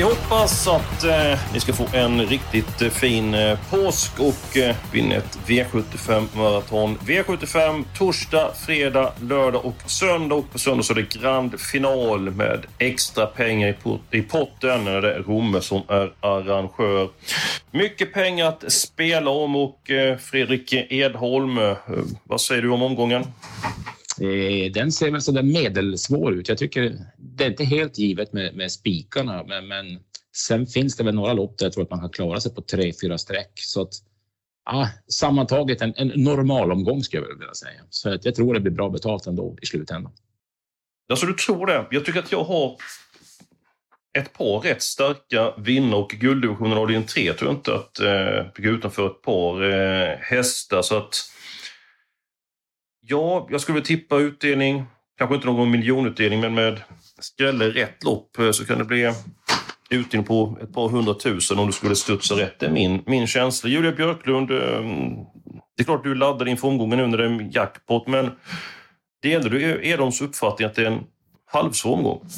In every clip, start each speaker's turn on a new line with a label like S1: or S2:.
S1: Vi hoppas att eh, ni ska få en riktigt eh, fin eh, påsk och eh, vinna ett V75-maraton. V75 torsdag, fredag, lördag och söndag. Och på söndag så är det grand final med extra pengar i, pot i potten. Det är Romme som är arrangör. Mycket pengar att spela om och eh, Fredrik Edholm, eh, vad säger du om omgången?
S2: Eh, den ser väl sådär medelsvår ut. Jag tycker det är inte helt givet med, med spikarna, men, men sen finns det väl några lopp där jag tror att man kan klara sig på tre, fyra streck. Så att, ah, sammantaget en, en normal omgång skulle jag vilja säga. Så att jag tror det blir bra betalt ändå i slutändan.
S1: Alltså du tror det? Jag tycker att jag har ett par rätt starka vinnare och gulddivisionen avdelning 3 tror jag inte att eh, gå utanför ett par eh, hästar. Så att Ja, jag skulle tippa utdelning. Kanske inte någon miljonutdelning, men med skräller rätt lopp eh, så kan det bli utdelning på ett par hundratusen om du skulle studsa rätt. Det är min, min känsla. Julia Björklund, eh, det är klart du är laddad inför omgången nu när det är jackpot, men delar du Edholms uppfattning att det är en halvsvår omgång?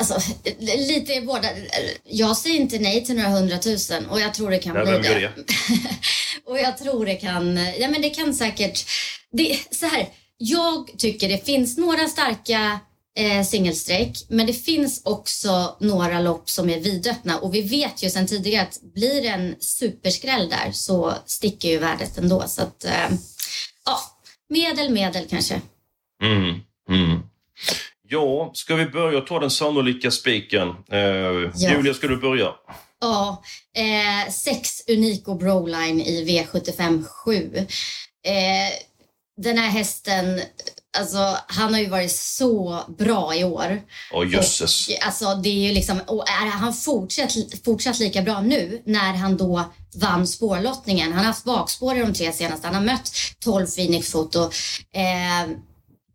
S3: Alltså, lite båda. Jag säger inte nej till några hundratusen och jag tror det kan
S1: Nej,
S3: bli det.
S1: det?
S3: och jag tror det kan, ja men det kan säkert, det, så här, jag tycker det finns några starka eh, singelsträck men det finns också några lopp som är vidöppna och vi vet ju sedan tidigare att blir det en superskräll där så sticker ju värdet ändå så att eh, ja, medel medel kanske.
S1: Mm, mm. Ja, ska vi börja ta den sannolika spiken? Eh, Julia, ska du börja?
S3: Ja, eh, sex Unico Broline i V75 7. Eh, den här hästen, alltså han har ju varit så bra i år.
S1: Åh jösses.
S3: Och, alltså det är ju liksom, och är han fortsatt, fortsatt lika bra nu när han då vann spårlottningen. Han har haft bakspår i de tre senaste. Han har mött 12 Phoenix Foto eh,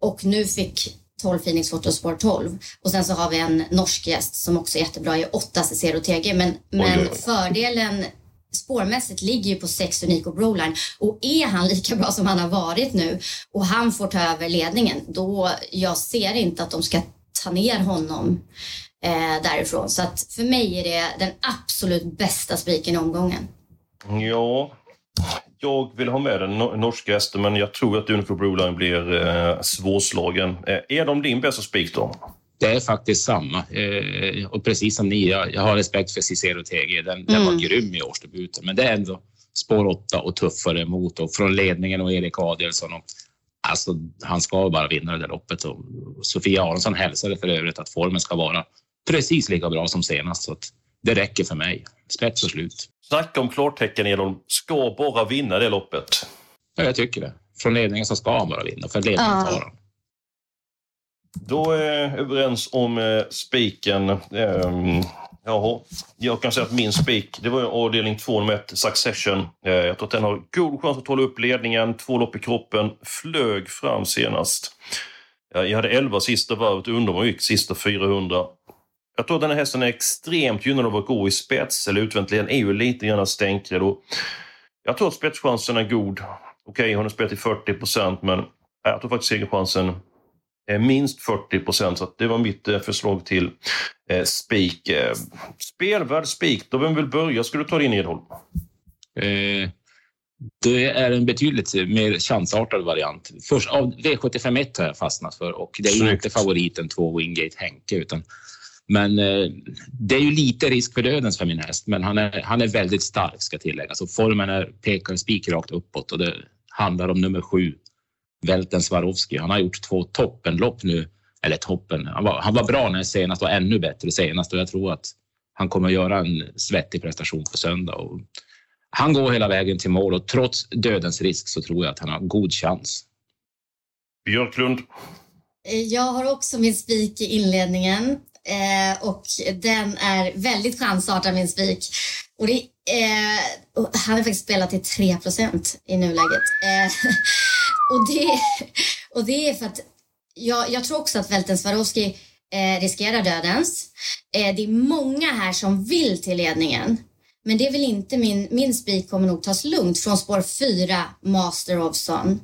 S3: och nu fick 12 Phoenix Foto spår 12. Och sen så har vi en norsk gäst som också är jättebra i 8 Cicero TG. Men, men
S1: oj, oj.
S3: fördelen spårmässigt ligger ju på 6 Unico Broline och är han lika bra som han har varit nu och han får ta över ledningen då jag ser inte att de ska ta ner honom eh, därifrån. Så att för mig är det den absolut bästa spiken i omgången.
S1: Ja, jag vill ha med den norska hästen, men jag tror att Unico Broline blir eh, svårslagen. Eh, är de din bästa spik då?
S2: Det är faktiskt samma. Eh, och precis som ni, jag, jag har respekt för Cicero TG. Den, den var
S3: Mm.
S2: grym i årsdebuten. Men det är ändå spår 8 och tuffare emot och från ledningen och Erik Adielsson. Och, alltså, han ska bara vinna det där loppet. Och, Sofia Aronsson hälsade för övrigt att formen ska vara precis lika bra som senast. Så att det räcker för mig. Spets och slut.
S1: Snacka om klartecken, Edholm. Ska bara vinna det loppet.
S2: Ja, jag tycker det. Från ledningen så ska han bara vinna, för ledningen
S3: Ja.
S2: tar han.
S1: Då är vi överens om eh, spiken. Ehm, jaha. Jag kan säga att min spik, det var ju avdelning 2 nummer 1, Succession. Eh, jag tror att den har god chans att hålla upp ledningen. Två lopp i kroppen. Flög fram senast. Jag hade 11 sista varvet, undrar om jag gick sista 400. Jag tror att den här hästen är extremt gynnad av att gå i spets eller utvänt. Den är ju lite grann stänkrädd. och Jag tror att spetschansen är god. Okej, hon har spelat i 40 procent, men jag tror faktiskt segerchansen minst 40 procent. Så det var mitt eh, förslag till eh, spik. Eh, spelvärd spik, då vem vill börja? Ska du ta din Edholm?
S2: Eh, det är en betydligt mer chansartad variant. Först, av V751 har jag fastnat för och det är
S1: Snyggt.
S2: inte favoriten två Wingate Henke. Utan, men eh, det är ju lite risk för dödens för min häst, men han är, han är väldigt stark ska tilläggas. Och formen är, pekar spikrakt uppåt och det handlar om nummer sju, Välten Swarovski. Han har gjort två toppenlopp nu. Eller toppen, han var, han var bra när senast och ännu bättre senast och jag tror att han kommer att göra en svettig prestation på söndag. Och han går hela vägen till mål och trots dödens risk så tror jag att han har god chans.
S1: Björklund?
S3: Jag har också min spik i inledningen eh, och den är väldigt chansartad min spik. Och det, eh, han har faktiskt spelat till 3% i nuläget. Eh, och, det, och det är för att jag, jag tror också att Velten Swarovski eh, riskerar dödens. Eh, det är många här som vill till ledningen. Men det väl inte min, min spik kommer nog tas lugnt från spår 4, Master of Son.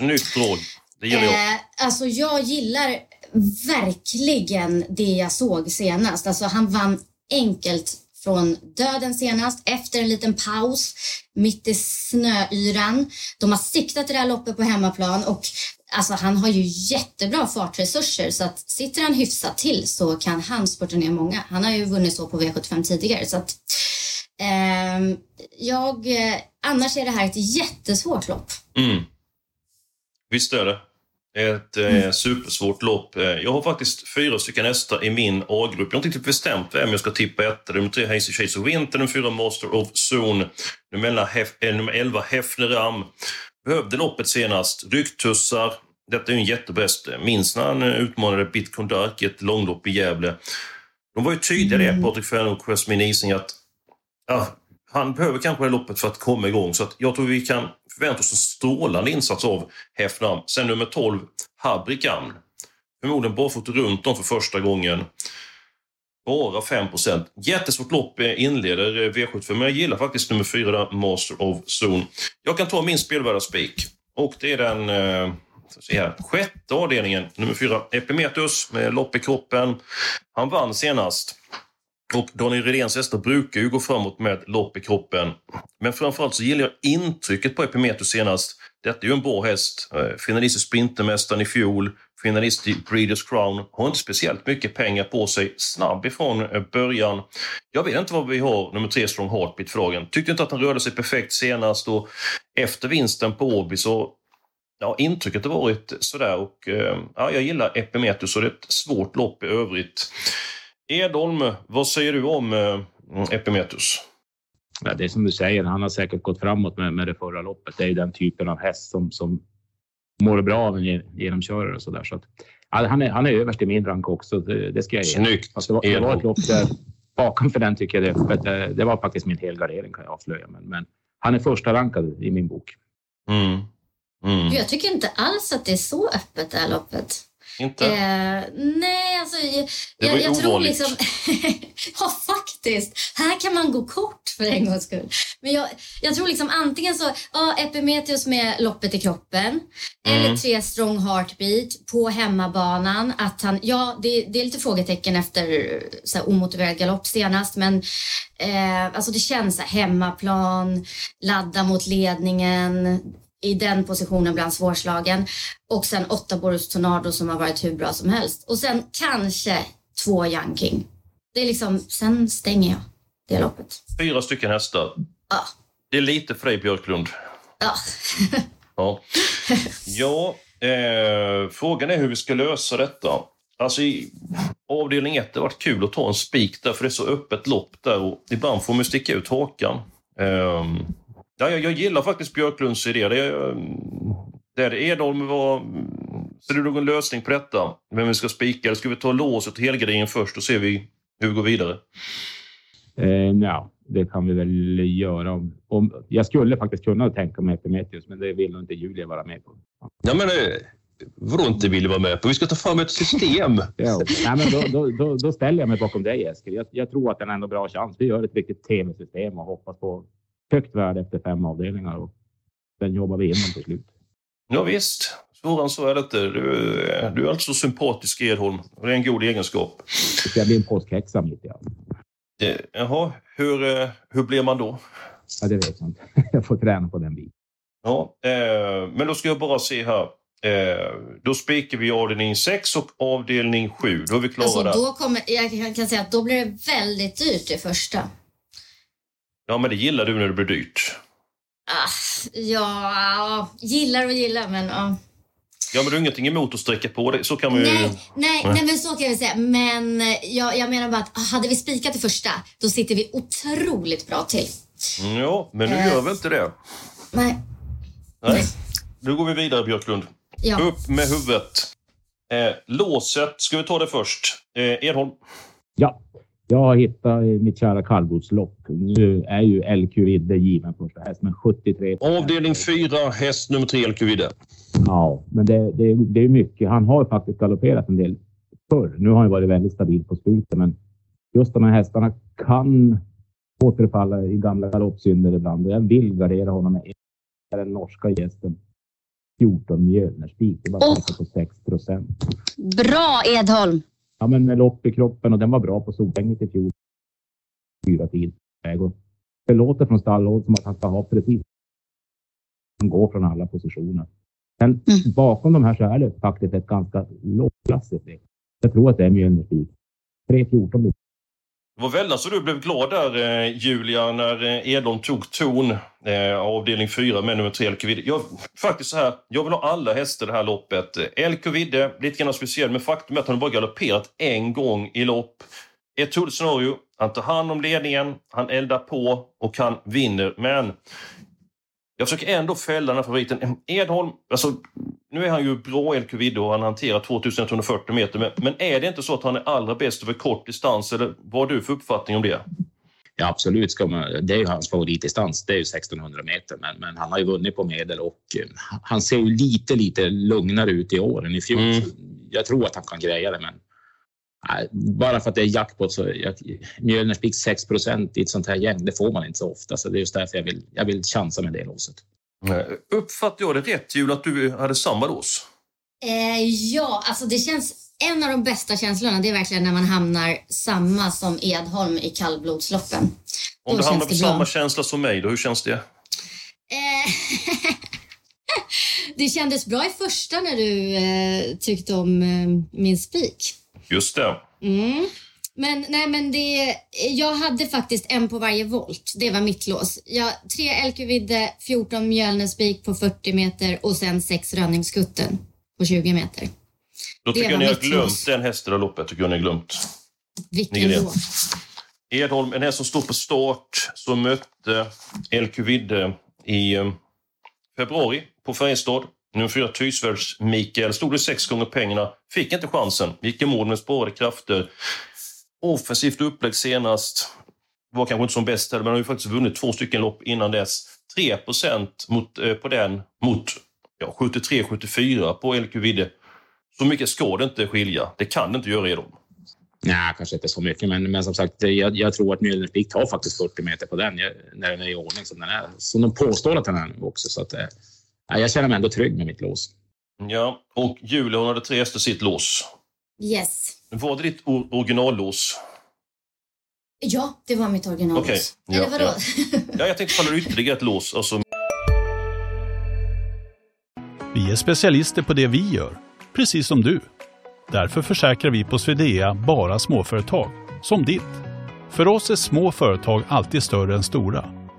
S1: Nytt råd. Det gillar jag.
S3: Eh, alltså jag gillar verkligen det jag såg senast. Alltså han vann enkelt från döden senast efter en liten paus mitt i snöyran. De har siktat det här loppet på hemmaplan och alltså han har ju jättebra fartresurser så att sitter han hyfsat till så kan han spurta ner många. Han har ju vunnit så på V75 tidigare så att ehm, eh, jag, annars är det här ett jättesvårt lopp.
S1: Mm. Visst är det. Ett eh, mm. supersvårt lopp. Eh, jag har faktiskt fyra stycken hästar i min A-grupp. Jag har inte riktigt bestämt vem jag ska tippa etta. Nummer tre Hazy Chase of Winter, nummer fyra Master of Zone, nummer, eh, nummer elva Hefner Ram. Behövde loppet senast. Rycktussar. Detta är ju en jättebäst. Minns när han utmanade Bitcoin Dark i ett långlopp i Gävle. De var ju tydliga det, mm. Patrik Färn och Jasmine Ising, att ja, han behöver kanske det loppet för att komma igång. Så att jag tror vi kan Förväntar oss en strålande insats av Hefnam. Sen nummer 12, Habrikan. Förmodligen barfota runt om för första gången. Bara 5% Jättesvårt lopp eh, inleder eh, V75, men jag gillar faktiskt nummer 4, Master of Zone. Jag kan ta min spelvärda spik. Och det är den eh, här, sjätte avdelningen, nummer 4, Epimetheus med lopp i kroppen. Han vann senast. Och Daniel Redéns hästar brukar ju gå framåt med lopp i kroppen. Men framförallt så gillar jag intrycket på Epimetheus senast. Detta är ju en bra häst. Eh, finalist i Sprintermästaren i fjol, finalist i Breeders Crown. Har inte speciellt mycket pengar på sig. Snabb ifrån eh, början. Jag vet inte vad vi har nummer tre Strong Heartbeat för dagen. Tyckte inte att han rörde sig perfekt senast och efter vinsten på Åby så Ja, intrycket har varit sådär och eh, ja, jag gillar Epimetheus och det är ett svårt lopp i övrigt. Edholm, vad säger du om eh, Epimetheus?
S2: Ja, det är som du säger, han har säkert gått framåt med, med det förra loppet. Det är ju den typen av häst som, som mår bra av en genomkörare och så där. Så att, ja, han, är, han är överst i min rank också, det, det ska jag ge.
S1: Snyggt!
S2: Alltså, det, var, det var ett lopp där bakom för den tycker jag det öppet. Det, det var faktiskt min helgardering kan jag avslöja, men, men han är första rankad i min bok.
S1: Mm.
S3: Mm. Jag tycker inte alls att det är så öppet det här loppet.
S1: Inte?
S3: Eh, nej, alltså jag,
S1: det var
S3: jag, jag
S1: tror
S3: liksom... ja, faktiskt. Här kan man gå kort för en gångs skull. Men jag, jag tror liksom antingen så, ja, Epimetheus med loppet i kroppen mm. eller tre strong heartbeat på hemmabanan. Att han, ja, det, det är lite frågetecken efter så här, omotiverad galopp senast, men eh, alltså det känns så här, hemmaplan, ladda mot ledningen i den positionen bland svårslagen. Och sen åtta Boris Tornado som har varit hur bra som helst. Och sen kanske två Young King. Det är liksom, sen stänger jag det loppet.
S1: Fyra stycken hästar.
S3: Ja.
S1: Det är lite för dig, Björklund.
S3: Ja.
S1: ja. ja eh, frågan är hur vi ska lösa detta. Alltså i avdelning ett, det har varit kul att ta en spik där, för det är så öppet lopp där och ibland får man sticka ut hakan. Eh, Ja, jag, jag gillar faktiskt Björklunds idé. Det, det är det. Edholm var... Ser du någon lösning på detta? Vem vi ska spika? Eller ska vi ta låset och helgarderingen först och se vi, hur vi går vidare?
S2: Eh, ja, det kan vi väl göra. Om, om, jag skulle faktiskt kunna tänka mig Epimetheus, men det vill nog inte Julia vara med på.
S1: Ja, men eh, vadå inte vill vara med på? Vi ska ta fram ett system.
S2: ja, nej, men då, då, då, då, ställer jag mig bakom dig Eskil. Jag, jag tror att den är en bra chans. Vi gör ett riktigt tv-system och hoppas på högt värde efter fem avdelningar och sen jobbar vi in dem till slut.
S1: Ja, visst, svårare än så är det inte. Du, du är alltså sympatisk Edholm det är en god egenskap.
S2: Jag blir en påskhäxa mitt i allt.
S1: Jaha, hur, eh, hur blir man då?
S2: Ja, det vet jag inte. Jag får träna på den biten.
S1: Ja, eh, men då ska jag bara se här. Eh, då spikar vi avdelning 6 och avdelning 7. Då är vi klara
S3: alltså,
S1: där.
S3: Då kommer, jag kan säga att då blir det väldigt dyrt det första.
S1: Ja, men det gillar du när det blir dyrt.
S3: Ah, ja, gillar och gillar, men ja.
S1: Ja, men du har ingenting emot att sträcka på det. Så kan man ju...
S3: Nej, nej, nej, men så kan jag säga. Men jag, jag menar bara att hade vi spikat det första, då sitter vi otroligt bra till.
S1: Mm, Ja, men nu
S3: Eh.
S1: gör vi inte det.
S3: Nej.
S1: Nej. Nu går vi vidare, Björklund.
S3: Ja.
S1: Upp med huvudet. Eh, låset, ska vi ta det först? Eh, Edholm?
S2: Ja, jag har hittat mitt kära kallblodslopp. Nu är ju LQ Vidde given första häst, men 73.
S1: Avdelning 4, häst nummer 3, LQ Vidde.
S2: Ja, men det, det, det är mycket. Han har ju faktiskt galopperat en del förr. Nu har han varit väldigt stabil på slutet, men just de här hästarna kan återfalla i gamla galoppsynder ibland och jag vill gardera honom med den norska gästen 14 Mjölnerspik. Det var
S3: Åh!
S2: oh. på 6 procent.
S3: Bra Edholm!
S2: Ja, men med lopp i kroppen och den var bra på Solänget i fjol. Fyra tid. väg och Det låter från stallhåll som att han ska ha precis. Han går från alla positioner. Men
S3: Mm.
S2: bakom de här så är det faktiskt ett ganska lågklassigt. Jag tror att det är Mjölnerspik. 3.14
S1: det var väl så du blev glad där, eh, Julia, när eh, Edholm tog ton eh, avdelning 4 med nummer 3, LQ Vidde. Jag, faktiskt så här, jag vill ha alla hästar i det här loppet. Eh, Vidde, lite grann speciell, men faktum är att han bara galopperat en gång i lopp. Ett troligt scenario, han tar hand om ledningen, han eldar på och han vinner. Men jag försöker ändå fälla den här favoriten. Edholm, alltså, nu är han ju bra LQ Vidde och han hanterar 2140 meter. Men, men är det inte så att han är allra bäst över kort distans? Eller vad har du för uppfattning om det?
S2: Ja, absolut. Ska man, det är ju hans favoritdistans. Det är ju 1600 meter, men, men han har ju vunnit på medel och eh, han ser ju lite, lite lugnare ut i år än i fjol.
S1: Mm.
S2: Jag tror att han kan greja det, men bara för att det är jackpot så jag, Mjölnerspik 6% i ett sånt här gäng, det får man inte så ofta. Så det är just därför jag vill, jag vill chansa med det låset.
S1: Uppfattar jag det rätt, Jul, att du hade samma lås?
S3: Eh, ja, alltså det känns... En av de bästa känslorna det är verkligen när man hamnar samma som Edholm i kallblodsloppen.
S1: Om
S3: Då
S1: du hamnar på
S3: bra.
S1: samma känsla som mig, då, hur känns det?
S3: Eh, det kändes bra i första när du eh, tyckte om eh, min spik.
S1: Just det.
S3: Mm. Men nej, men det, jag hade faktiskt en på varje volt. Det var mitt lås. Jag, tre LQ Vidde, 14 Mjölnerspik på 40 meter och sen sex Rönningskutten på 20 meter.
S1: Då tycker jag ni har glömt
S3: lås.
S1: den hästen i loppet. tycker jag ni har glömt.
S3: Vilken då?
S1: Edholm, en häst som stod på start, som mötte LQ Vidde i eh, februari på Färjestad. Nummer fyra, Tysvärds Mikael. Stod i sex gånger pengarna. Fick inte chansen. Gick i mål med spårade krafter. Offensivt upplägg senast. Var kanske inte som bäst heller, men har ju faktiskt vunnit två stycken lopp innan dess. 3 mot, eh, på den mot ja, 73-74 på LQ Vidde. Så mycket ska det inte skilja. Det kan det inte göra i dem.
S2: Nej, kanske inte så mycket, men, men som sagt, jag, jag tror att Mjölnerspik tar faktiskt 40 meter på den jag, när den är i ordning som den är. Som de påstår att den är nu också. Så att, eh, jag känner mig ändå trygg med mitt lås.
S1: Ja, och Julia hon hade tre i sitt lås.
S3: Yes.
S1: Var det ditt or- originallås?
S3: Ja, det var mitt original.
S1: Okej, ja,
S3: Eller vadå?
S1: Ja, jag tänkte faller ytterligare ett lås. Alltså,
S4: Vi är specialister på det vi gör, precis som du. Därför försäkrar vi på Swedea bara småföretag, som ditt. För oss är små företag alltid större än stora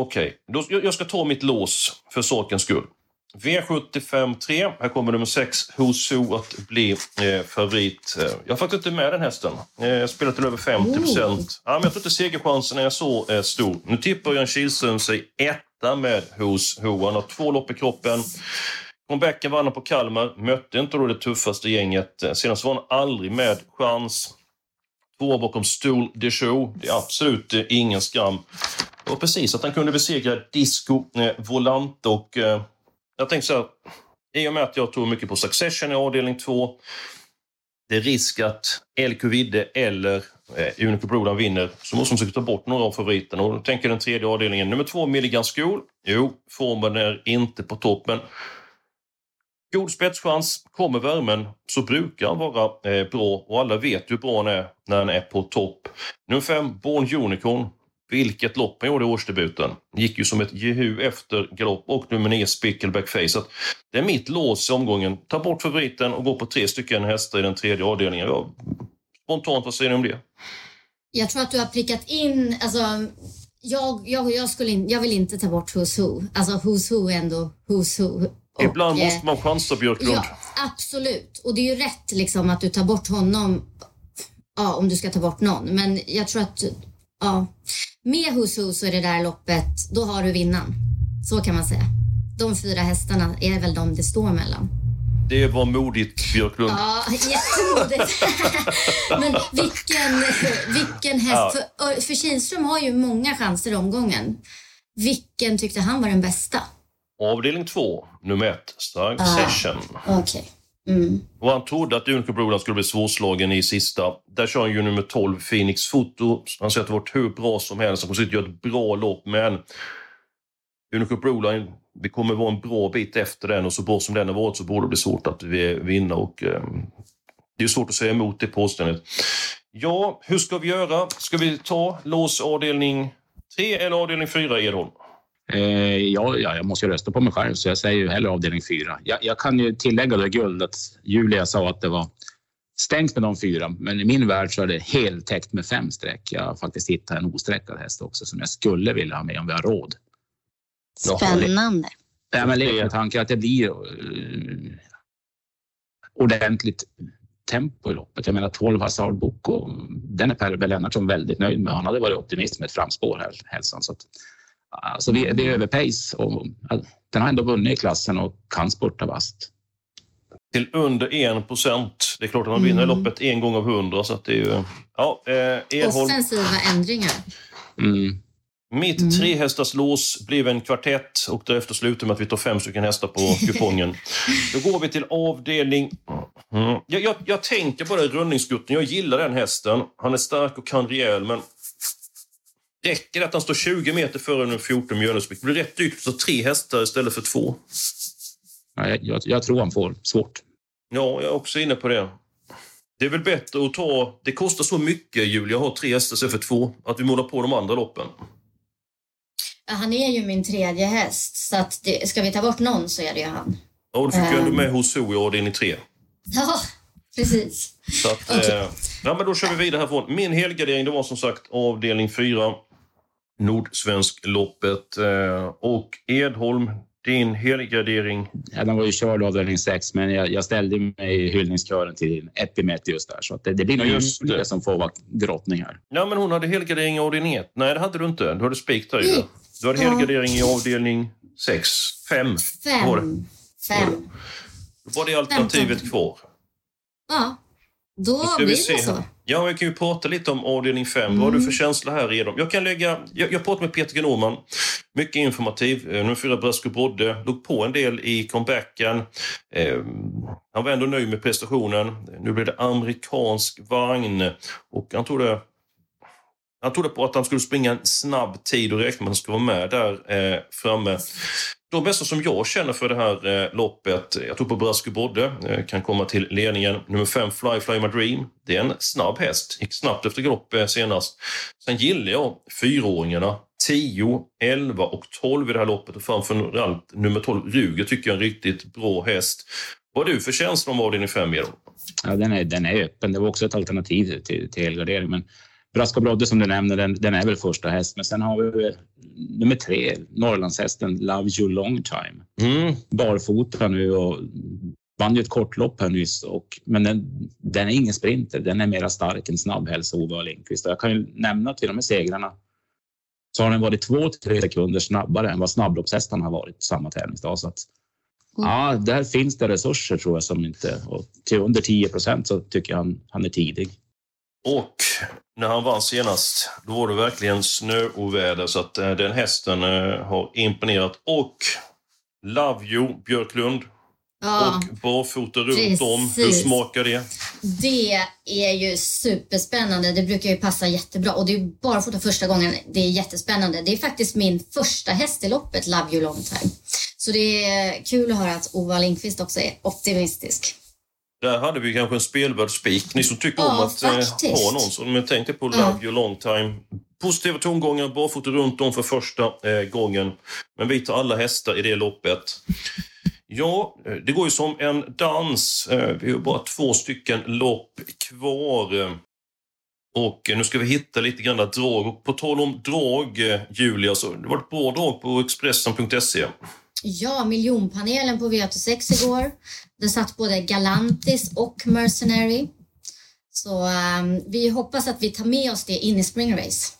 S1: Okej, Då- jag ska ta mitt lås för sakens skull. V75 3. Här kommer nummer 6, Husu, att bli eh, favorit. Eh, Jag har faktiskt inte med den hästen. Eh, jag spelar till över 50 procent. Ja, men jag tror inte segerchansen är så eh, stor. Nu tippar Jan Kihlström sig etta med Hus Ho. Han har två lopp i kroppen. Comebacken vann han på Kalmar. Mötte inte då det tuffaste gänget. Eh, Senast var han aldrig med chans. Två bakom Stool de Show. Det är absolut ingen skam. Det var precis att han kunde besegra Disco eh, Volante och eh, jag tänkte så här, i och med att jag tror mycket på Succession i avdelning 2, det är risk att LQ Vidde eller eh, Unico Brodan vinner, så måste de försöka ta bort några av favoriterna. Och då tänker jag den tredje avdelningen. Nummer två, Milligan School. Jo, formen är inte på topp, men god spetschans. Kommer värmen så brukar han vara eh, bra och alla vet hur bra han är när han är på topp. Nummer fem, Born Unicorn vilket lopp han gjorde i årsdebuten. Gick ju som ett jehu efter galopp och nummer 9 Spickleback Face. det är mitt lås i omgången. Ta bort favoriten och gå på tre stycken hästar i den tredje avdelningen. Ja, spontant, vad säger ni om det?
S3: Jag tror att du har prickat in, alltså jag, jag, jag, skulle in, jag vill inte ta bort Who's Who. Alltså Who's Who är ändå Who's Who.
S1: Och, Ibland måste eh, man chansa Björklund.
S3: Ja, absolut. Och det är ju rätt liksom att du tar bort honom ja, om du ska ta bort någon. Men jag tror att ja, med Who så är det där loppet, då har du vinnaren. Så kan man säga. De fyra hästarna är väl de det står mellan.
S1: Det var modigt, Björklund.
S3: Ja, jättemodigt. Men vilken, vilken häst. Ja. För, för Kihlström har ju många chanser i omgången. Vilken tyckte han var den bästa?
S1: Avdelning två, nummer ett, Stark ah, Session.
S3: Okay. Mm.
S1: Och han trodde att Unico skulle bli svårslagen i sista. Där kör han ju nummer 12, Phoenix Foto. Han säger att det varit hur bra som helst. Han kommer att göra ett bra lopp, men Unico Broline, vi kommer vara en bra bit efter den och så bra som den har varit så borde det bli svårt att vinna. Och, eh, det är svårt att säga emot det påståendet. Ja, hur ska vi göra? Ska vi ta lås avdelning 3 eller avdelning 4, Edholm?
S2: Eh, ja, ja, jag måste ju rösta på mig själv så jag säger ju hellre avdelning 4. Jag, jag kan ju tillägga det guld att Julia sa att det var stängt med de fyra, men i min värld så är det heltäckt med fem streck. Jag har faktiskt hittat en osträckad häst också som jag skulle vilja ha med om vi har råd.
S3: Spännande.
S2: Ja, men leka tanken att det blir uh, ordentligt tempo i loppet. Jag menar 12 Hazard Boko, den är Per Lennartsson väldigt nöjd med. Han hade varit optimist med ett framspår här, hälsan. Så att, alltså det, det är över pace och den har ändå vunnit i klassen och kan spurta vast.
S1: Till under 1 procent. Det är klart att man vinner mm. loppet en gång av hundra. Så att det är ju, ja, eh,
S3: Erholm. Offensiva ändringar.
S1: Mm. Mitt mm. trehästars lås blev en kvartett och därefter slutar med att vi tar fem stycken hästar på kupongen. Då går vi till avdelning... Mm. Jag, jag, jag tänker på det rundningsgutten. Jag gillar den hästen. Han är stark och kan rejäl, men Räcker det att han står 20 meter före nummer 14 Mjölnesbäck? Det blir rätt dyrt att ta tre hästar istället för två.
S2: Ja, jag, jag, jag, tror han får svårt.
S1: Ja, jag är också inne på det. Det är väl bättre att ta... Det kostar så mycket, Julia, att ha tre hästar istället för två. Att vi målar på de andra loppen.
S3: Han är ju min tredje häst, så att det, ska vi ta bort någon så är det ju han.
S1: Ja, du fick um... ju ändå med Hoso i avdelning tre.
S3: Ja, precis.
S1: Så att, okay. eh, ja, men då kör vi vidare härifrån. Min helgardering det var som sagt avdelning fyra. Nordsvenskloppet. Eh, och Edholm, din helgardering?
S2: Ja, den var ju körd avdelning 6, men jag, jag ställde mig i hyllningskören till Epimetheus där. Så det, det, blir nog just det. som får vara drottning här.
S1: Ja, men hon hade helgardering i avdelning 1. Nej, det hade du inte. Du hade spik där ju. Du hade helgardering i avdelning 6. 5 var det.
S3: Fem.
S1: Då var det alternativet kvar.
S3: Ja. Då blir det så.
S1: Ja, jag kan ju prata lite om avdelning 5. Mm. Vad har du för känsla här redan? Jag kan lägga... Jag, jag pratade med Peter G. Norman. Mycket informativ. Eh, nummer fyra Brasco Brodde. Låg på en del i comebacken. Eh, han var ändå nöjd med prestationen. Nu blir det amerikansk vagn. Och han tog det... Han trodde på att han skulle springa en snabb tid och räknade med att han skulle vara med där eh, framme. De bästa som jag känner för det här eh, loppet, jag tror på Brasco Bodde, eh, kan komma till ledningen. Nummer fem Fly Fly My Dream. Det är en snabb häst, gick snabbt efter galopp eh, senast. Sen gillar jag fyraåringarna 10, 11 och 12 i det här loppet och framförallt nummer 12 Ruger tycker jag är en riktigt bra häst. Vad har du för känsla om avdelning 5,
S2: Ja, den är, den är öppen. Det var också ett alternativ till, till helgardering. Men Braska Brodde som du nämner, den, den, är väl första häst. Men sen har vi nummer tre, Norrlandshästen Love You Long Time. Mm. Barfota nu och vann ju ett kortlopp här nyss. Och, men den, den är ingen sprinter, den är mera stark än snabbhälsa Ove Lindqvist. Jag kan ju nämna att vid de här segrarna så har den varit två till tre sekunder snabbare än vad snabbloppshästarna har varit samma tävlingsdag. Så att, mm. ja, där finns det resurser tror jag som inte... Och till under 10 procent så tycker jag han, han är tidig.
S1: Och när han vann senast, då var det verkligen snöoväder så att eh, den hästen eh, har imponerat. Och Love You Björklund ja, och barfota runt precis. om. Hur smakar det?
S3: Det är ju superspännande. Det brukar ju passa jättebra och det är barfota första gången. Det är jättespännande. Det är faktiskt min första häst i loppet, Love You Long Time. Så det är kul att höra att Ova Lindqvist också är optimistisk.
S1: Där hade vi kanske en spelvärd spik. Ni som tycker ja, om att eh, ha någon som... Tänkte på Love ja. You Long Time positiva tongångar, barfota runt om för första eh, gången. Men vi tar alla hästar i det loppet. Ja, eh, det går ju som en dans. Eh, vi har bara två stycken lopp kvar. Och nu ska vi hitta lite grann drag. Och på tal om drag, Julia, så det var ett bra drag på Expressen.se.
S3: Ja, miljonpanelen på V86 igår. Den satt både Galantis och Mercenary. Så um, vi hoppas att vi tar med oss det in i Spring Race.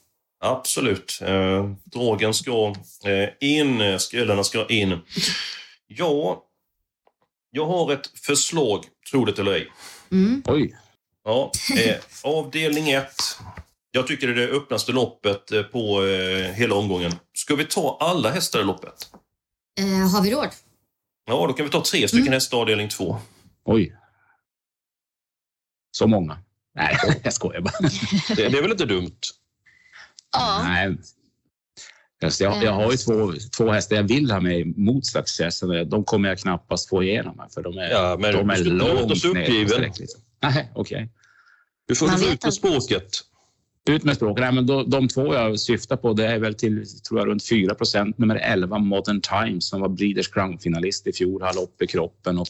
S1: Absolut. Eh, drogen ska eh, in, skrällarna ska in. Ja, jag har ett förslag, tro det eller ej.
S3: Mm.
S2: Oj.
S1: Ja, eh, avdelning 1. Jag tycker det är det öppnaste loppet eh, på eh, hela omgången. Ska vi ta alla hästar i loppet?
S3: Eh, har vi råd?
S1: Ja, då kan vi ta tre stycken mm. hästar avdelning 2.
S2: Oj. Så många? Nej, jag skojar bara.
S1: det, det är väl inte dumt?
S3: Ja.
S2: Nej. Jag, jag har ju två, två hästar jag vill ha med mot Success. De kommer jag knappast få igenom för de är,
S1: ja, men
S2: de är
S1: du
S2: långt
S1: ner.
S2: Nej, okej. Okay.
S1: Du får, du ut med språket.
S2: Ut med språket. Nej, men då, de två jag syftar på det är väl till tror jag, runt 4 procent. Nummer 11 Modern Times som var Breeders Crown-finalist i fjol, har lopp i kroppen och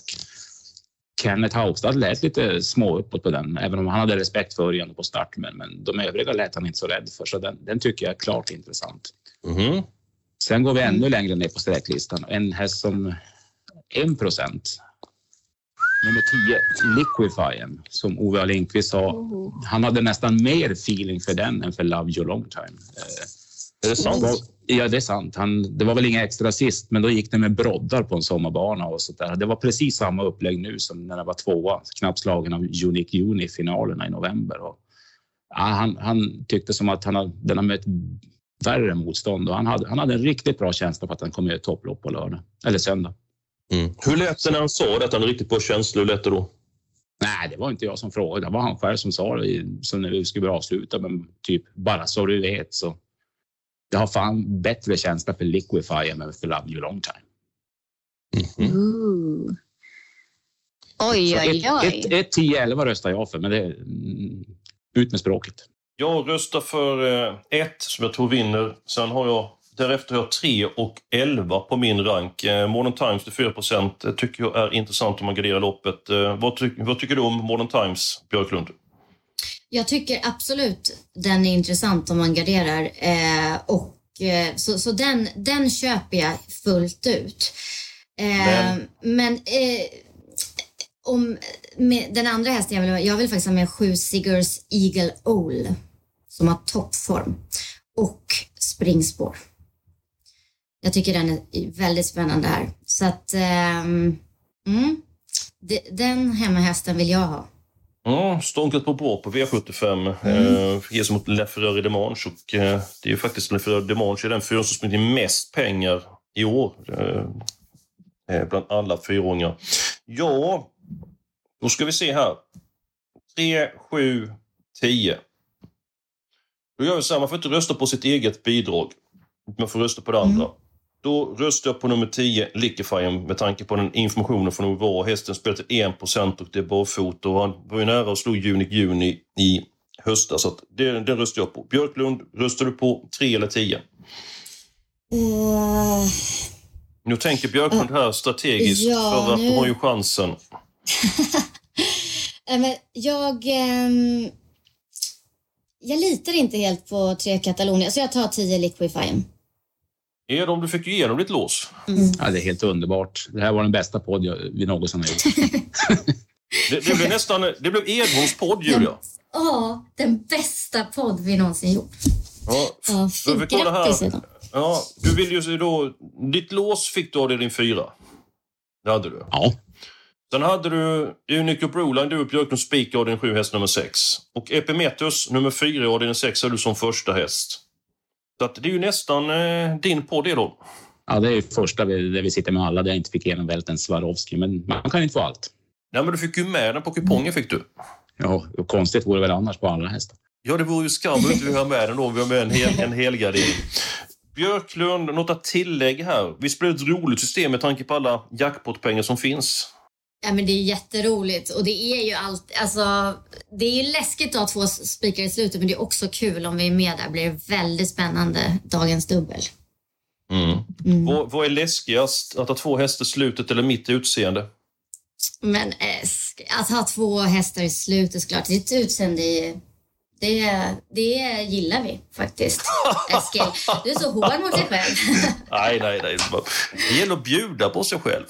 S2: Kenneth Haugstad lät lite små uppåt på den, även om han hade respekt för igen på start. Men, men de övriga lät han inte så rädd för, så den, den tycker jag är klart intressant.
S1: Mm.
S2: Sen går vi ännu längre ner på sträcklistan. En häst som 1 procent. Nummer 10, Liquifyen, som Ove Lindqvist sa. Oh. Han hade nästan mer feeling för den än för Love You Long Time.
S1: Är det sant?
S2: Ja, det är sant. Han, det var väl inga extra sist, men då gick det med broddar på en sommarbana och så där. Det var precis samma upplägg nu som när det var tvåa, knappt slagen av Unique Uni finalerna i november. Och, ja, han, han, tyckte som att han hade, den har mött värre motstånd och han hade, han hade en riktigt bra känsla för att han kommer göra topplopp på lördag eller söndag.
S1: Mm. Hur lät det när han sa det, att han riktigt bra känsla? Hur lät det då?
S2: Nej, det var inte jag som frågade. Det var han själv som sa det så när vi skulle avsluta. Men typ bara så du vet så jag har fan bättre känsla för Liquify än för Love You Long Time.
S3: Mm -hmm. Oj, oj, oj.
S2: 1, 10, 11 röstar jag för, men det är mm, ut med språket.
S1: Jag röstar för 1 eh, som jag tror vinner. Sen har jag Därefter har jag 3 och 11 på min rank. Eh, Modern Times till 4 procent tycker jag är intressant om man garderar loppet. Eh, vad, ty vad tycker du om Modern Times, Björklund?
S3: Jag tycker absolut den är intressant om man garderar. Eh, och, eh, så så den, den köper jag fullt ut. Eh, men, men eh, om, den andra hästen jag vill jag vill faktiskt ha med sju Siggers Eagle Owl som har toppform och springspår. Jag tycker den är väldigt spännande här. Så att, um, mm, den hemmahästen vill jag ha.
S1: Ja, stånkat på bra på V75. Mm. Eh, mot LeFerrari Demange och eh, det är ju faktiskt LeFerrari Demange är den fyra som springer mest pengar i år. Eh, eh, bland alla fyraåringar. Ja, då ska vi se här. 3, 7, 10. Då gör vi så här, man får inte rösta på sitt eget bidrag. Man får rösta på det andra. Mm. Då röstar jag på nummer 10, Liquifying, med tanke på den informationen från OVA. Hästen spelar till 1 och det är barfota och han var ju nära att slå Unic Juni i höstas. Så det, den röstar jag på. Björklund, röstar du på 3 eller 10?
S3: Uh...
S1: Nu tänker Björklund här strategiskt ja, för att nu... de har ju chansen.
S3: Men jag... Um... Jag litar inte helt på tre Catalonia, så jag tar 10 Liquifying.
S1: Edom, du fick ju igenom ditt lås.
S2: Mm. Ja, det är helt underbart. Det här var den bästa podd jag, vi någonsin har gjort.
S1: det, det, blev nästan... Det blev Edholms podd, Julia.
S3: Ja, den bästa podd vi någonsin gjort.
S1: Ja, ja fint. Grattis, Edholm. Ja, du vill ju då... Ditt lås fick du av din fyra. Det hade du.
S2: Ja.
S1: Sen hade du Unique Broline, du Björklund Spik av din sju häst nummer sex. Och Epimetheus nummer fyra av din sex har du som första häst. Så att det är ju nästan eh, din podd det då.
S2: Ja, det är första där vi sitter med alla där jag inte fick igenom Välten Swarovski, men man kan inte få allt.
S1: Nej, men du fick ju med den på kupongen fick du.
S2: Ja, konstigt vore det väl annars på alla hästar.
S1: Ja, det vore ju skam om inte vi har med den då. Vi har med en, hel, en helgardering. Björklund, något att tillägga här? Vi spelar ett roligt system med tanke på alla jackpotpengar som finns.
S3: Ja, men det är jätteroligt och det är ju allt, alltså, det är ju läskigt att ha två spikar i slutet men det är också kul om vi är med där. blir det väldigt spännande, dagens dubbel.
S1: Mm. Mm. Vad, vad, är läskigast, att ha två hästar i slutet eller mitt i utseende?
S3: Men äh, att ha två hästar i slutet såklart. Ditt utseende är det, det gillar vi faktiskt, Eskil. Du är så hård mot dig själv.
S1: nej, nej, nej. Det gäller att bjuda på sig själv.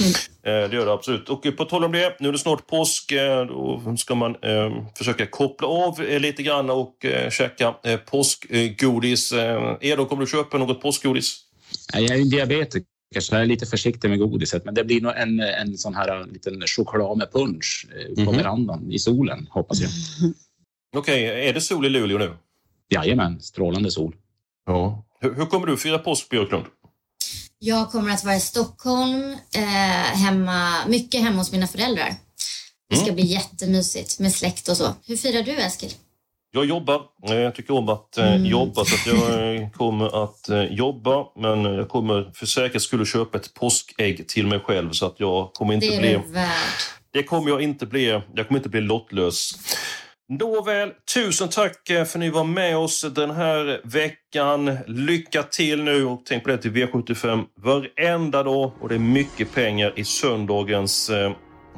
S1: Mm. Eh, det gör det absolut. Och på tal om det, nu är det snart påsk. Eh, då ska man eh, försöka koppla av lite grann och eh, käka eh, påskgodis. Eh, Edo, kommer du köpa något påskgodis?
S2: Jag är en diabetiker så jag är lite försiktig med godiset. Men det blir nog en, en sån här liten choklad med punch på mm -hmm. verandan i solen, hoppas jag.
S1: Okej, okay, är det sol i Luleå nu?
S2: Jajamän, strålande sol.
S1: Ja. Hur, hur kommer du fira påsk, Björklund?
S3: Jag kommer att vara i Stockholm, eh, hemma, mycket hemma hos mina föräldrar. Det ska mm. bli jättemysigt med släkt och så. Hur firar du, Eskil?
S1: Jag jobbar. Jag tycker om att eh, mm. jobba, så att jag kommer att eh, jobba. Men jag kommer för säkerhets skull köpa ett påskägg till mig själv. Så att jag kommer inte
S3: det är
S1: bli... Det kommer jag inte bli. Jag kommer inte bli lottlös. Nåväl, tusen tack eh, för att ni var med oss den här veckan. Lycka till nu och tänk på det till V75 varenda dag. Och det är mycket pengar i söndagens eh,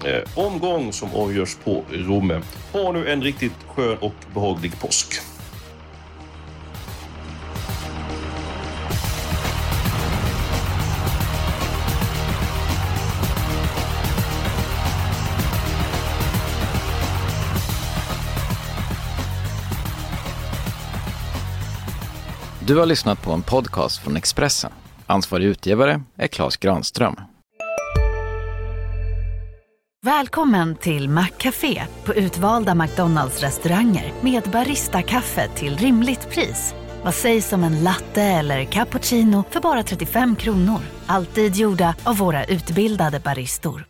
S1: eh omgång som avgörs på Romme. Ha nu en riktigt skön och behaglig påsk.
S5: Du har lyssnat på en podcast från Expressen. Ansvarig utgivare är Klas Granström.
S6: Välkommen till Maccafé på utvalda McDonalds restauranger med Baristakaffe till rimligt pris. Vad sägs om en latte eller cappuccino för bara 35 kronor? Alltid gjorda av våra utbildade baristor.